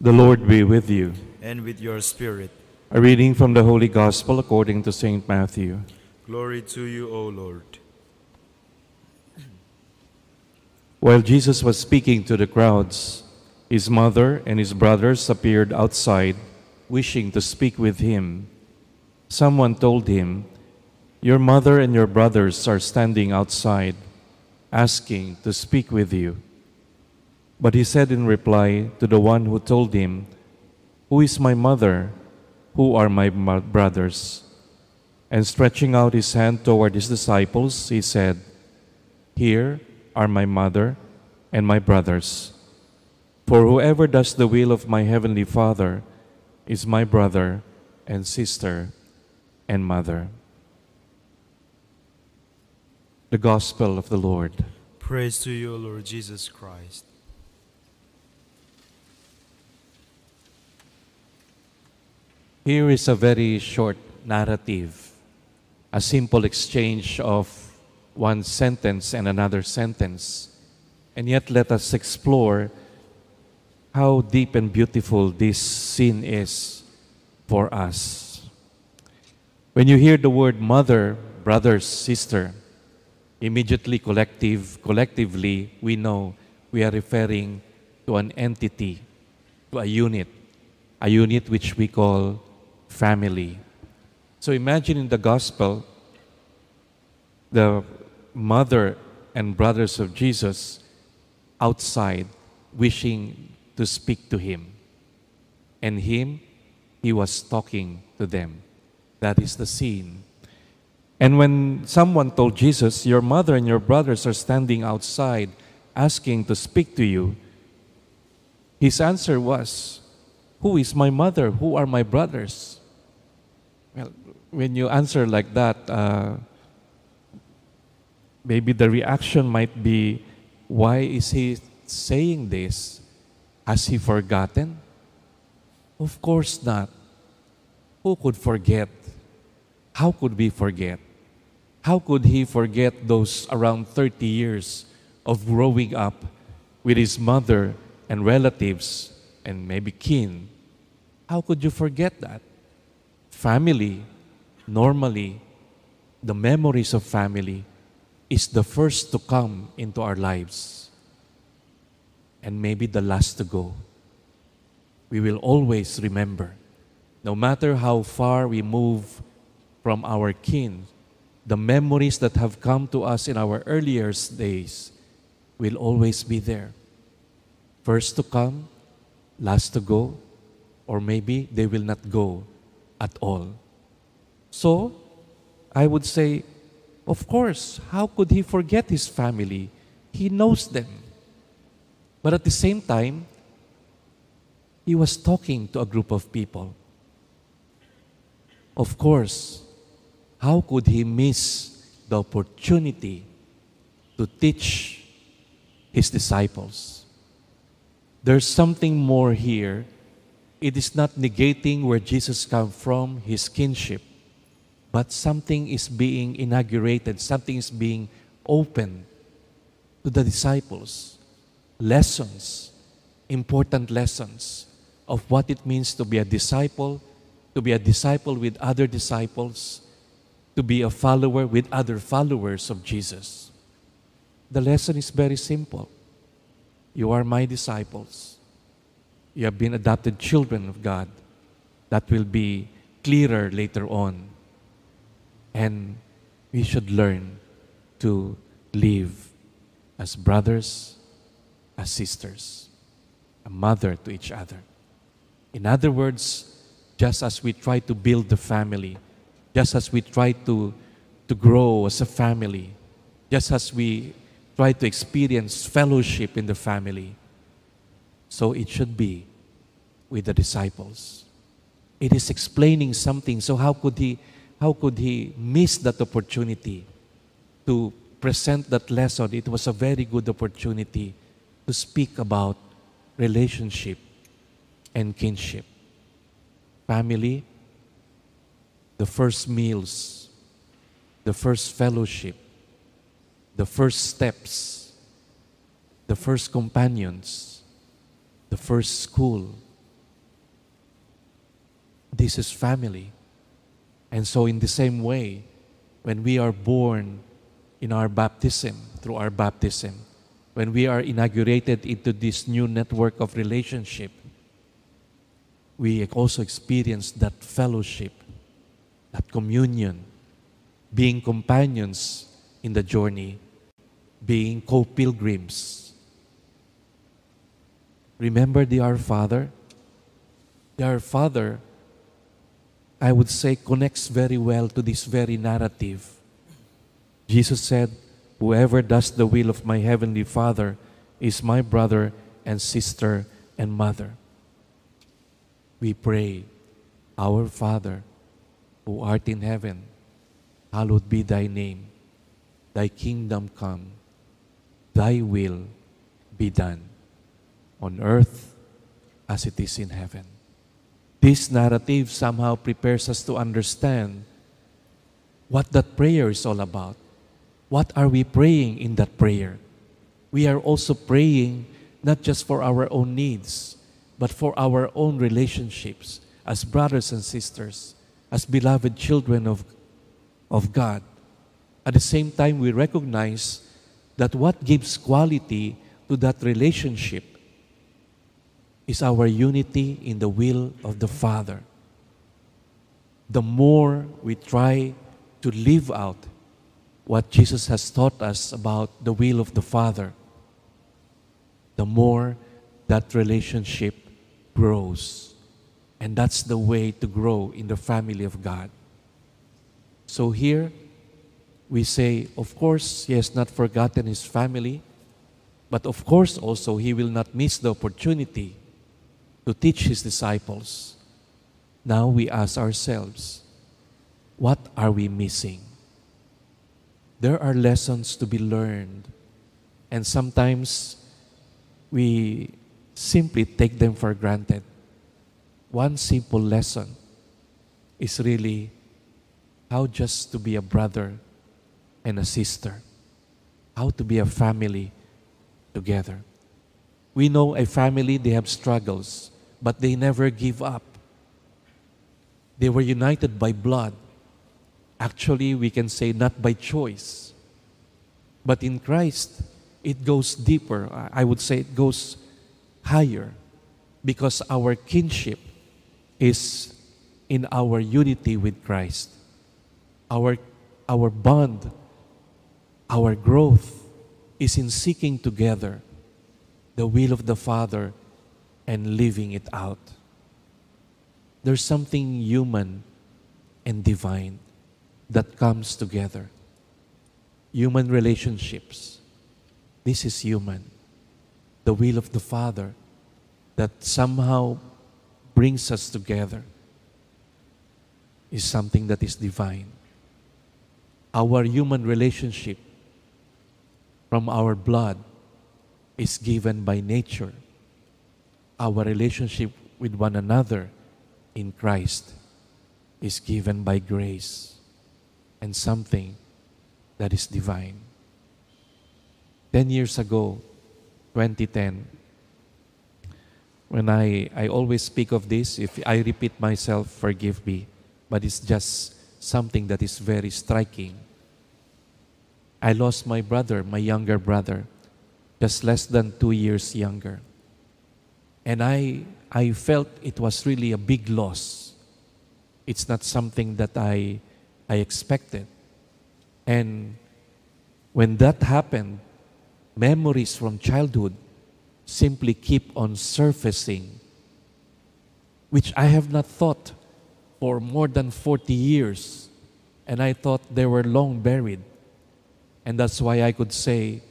The Lord be with you. and with your spirit. A reading from the Holy Gospel according to St. Matthew. Glory to you, O Lord. While Jesus was speaking to the crowds, his mother and his brothers appeared outside, wishing to speak with him. Someone told him, Your mother and your brothers are standing outside, asking to speak with you. But he said in reply to the one who told him, Who is my mother? Who are my brothers? And stretching out his hand toward his disciples, he said, Here are my mother and my brothers. For whoever does the will of my heavenly Father is my brother and sister and mother. The Gospel of the Lord. Praise to you, Lord Jesus Christ. Here is a very short narrative, a simple exchange of one sentence and another sentence. And yet, let us explore how deep and beautiful this scene is for us. When you hear the word mother, brother, sister, immediately collective, collectively, we know we are referring to an entity, to a unit, a unit which we call family. So imagine in the gospel, the mother and brothers of Jesus outside wishing to speak to him. And him, he was talking to them. That is the scene. And when someone told Jesus, Your mother and your brothers are standing outside asking to speak to you, his answer was, Who is my mother? Who are my brothers? When you answer like that, uh, maybe the reaction might be, Why is he saying this? Has he forgotten? Of course not. Who could forget? How could we forget? How could he forget those around 30 years of growing up with his mother and relatives and maybe kin? How could you forget that? Family, normally, the memories of family is the first to come into our lives and maybe the last to go. We will always remember, no matter how far we move from our kin, the memories that have come to us in our earliest days will always be there. First to come, last to go, or maybe they will not go at all. So, I would say, of course, how could he forget his family? He knows them. But at the same time, he was talking to a group of people. Of course, how could he miss the opportunity to teach his disciples? There's something more here. It is not negating where Jesus come from, his kinship, but something is being inaugurated, something is being opened to the disciples. Lessons, important lessons of what it means to be a disciple, to be a disciple with other disciples, to be a follower with other followers of Jesus. The lesson is very simple. You are my disciples. You have been adopted children of God. That will be clearer later on. And we should learn to live as brothers, as sisters, a mother to each other. In other words, just as we try to build the family, just as we try to, to grow as a family, just as we try to experience fellowship in the family, so it should be with the disciples. It is explaining something. So how could he how could he miss that opportunity to present that lesson? It was a very good opportunity to speak about relationship and kinship. Family, the first meals, the first fellowship, the first steps, the first companions, the first school, this is family. And so, in the same way, when we are born in our baptism, through our baptism, when we are inaugurated into this new network of relationship, we also experience that fellowship, that communion, being companions in the journey, being co pilgrims. Remember the Our Father? The Our Father, I would say, connects very well to this very narrative. Jesus said, Whoever does the will of my heavenly Father is my brother and sister and mother. We pray, Our Father, who art in heaven, hallowed be thy name. Thy kingdom come, thy will be done on earth as it is in heaven. This narrative somehow prepares us to understand what that prayer is all about. What are we praying in that prayer? We are also praying not just for our own needs, but for our own relationships as brothers and sisters, as beloved children of, of God. At the same time, we recognize that what gives quality to that relationship is our unity in the will of the Father. The more we try to live out what Jesus has taught us about the will of the Father, the more that relationship grows. And that's the way to grow in the family of God. So here, we say, of course, he has not forgotten his family, but of course also he will not miss the opportunity to teach his disciples. Now we ask ourselves, what are we missing? There are lessons to be learned, and sometimes we simply take them for granted. One simple lesson is really how just to be a brother and a sister, how to be a family together. We know a family, they have struggles, but they never give up. They were united by blood. Actually, we can say not by choice. But in Christ, it goes deeper. I would say it goes higher because our kinship is in our unity with Christ. Our, our bond our growth is in seeking together the will of the Father and living it out. There's something human and divine that comes together. Human relationships. This is human. The will of the Father that somehow brings us together is something that is divine. Our human relationship from our blood is given by nature. Our relationship with one another in Christ is given by grace and something that is divine. Ten years ago, 2010, when I, I always speak of this, if I repeat myself, forgive me, but it's just something that is very striking I lost my brother, my younger brother, just less than two years younger. And I, I felt it was really a big loss. It's not something that I, I expected. And when that happened, memories from childhood simply keep on surfacing, which I have not thought for more than 40 years. And I thought they were long buried. And that's why I could say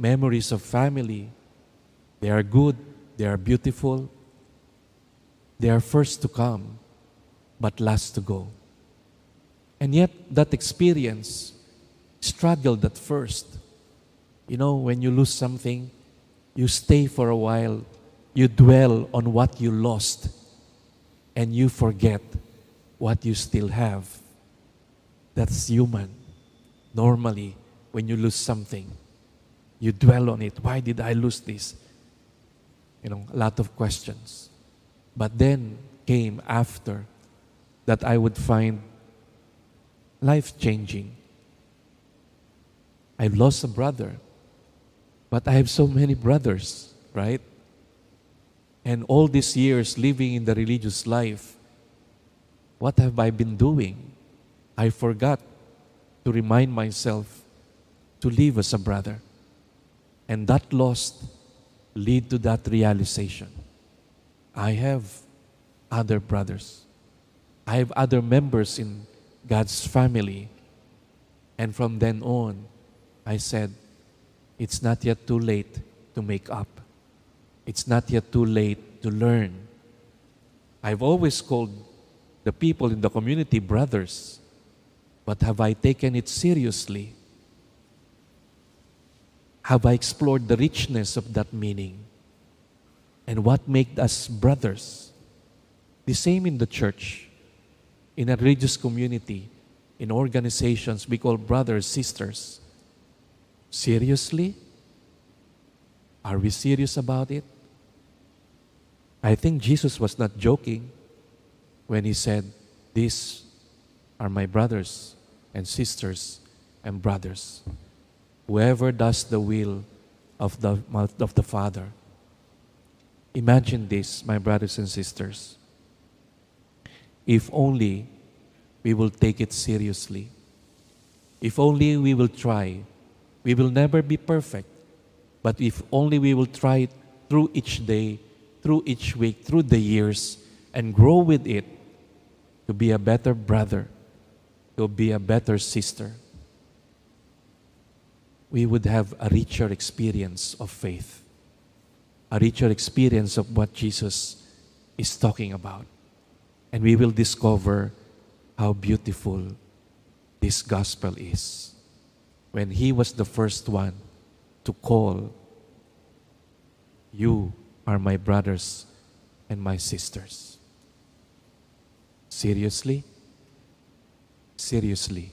memories of family, they are good, they are beautiful, they are first to come, but last to go. And yet, that experience struggled at first. You know, when you lose something, you stay for a while, you dwell on what you lost, and you forget what you still have. That's human. Normally, when you lose something. You dwell on it. Why did I lose this? You know, a lot of questions. But then came after that I would find life changing. I've lost a brother, but I have so many brothers, right? And all these years living in the religious life, what have I been doing? I forgot to remind myself to live as a brother. And that loss lead to that realization. I have other brothers. I have other members in God's family. And from then on, I said, it's not yet too late to make up. It's not yet too late to learn. I've always called the people in the community brothers, but have I taken it seriously? Have I explored the richness of that meaning? And what made us brothers? The same in the church, in a religious community, in organizations, we call brothers, sisters. Seriously? Are we serious about it? I think Jesus was not joking when he said, These are my brothers and sisters and brothers. Whoever does the will of the, of the Father. Imagine this, my brothers and sisters. If only we will take it seriously. If only we will try. We will never be perfect. But if only we will try through each day, through each week, through the years, and grow with it to be a better brother, to be a better sister, we would have a richer experience of faith, a richer experience of what Jesus is talking about. And we will discover how beautiful this gospel is. When He was the first one to call, You are my brothers and my sisters. Seriously? Seriously.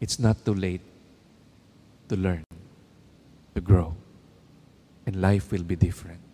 It's not too late to learn, to grow, and life will be different.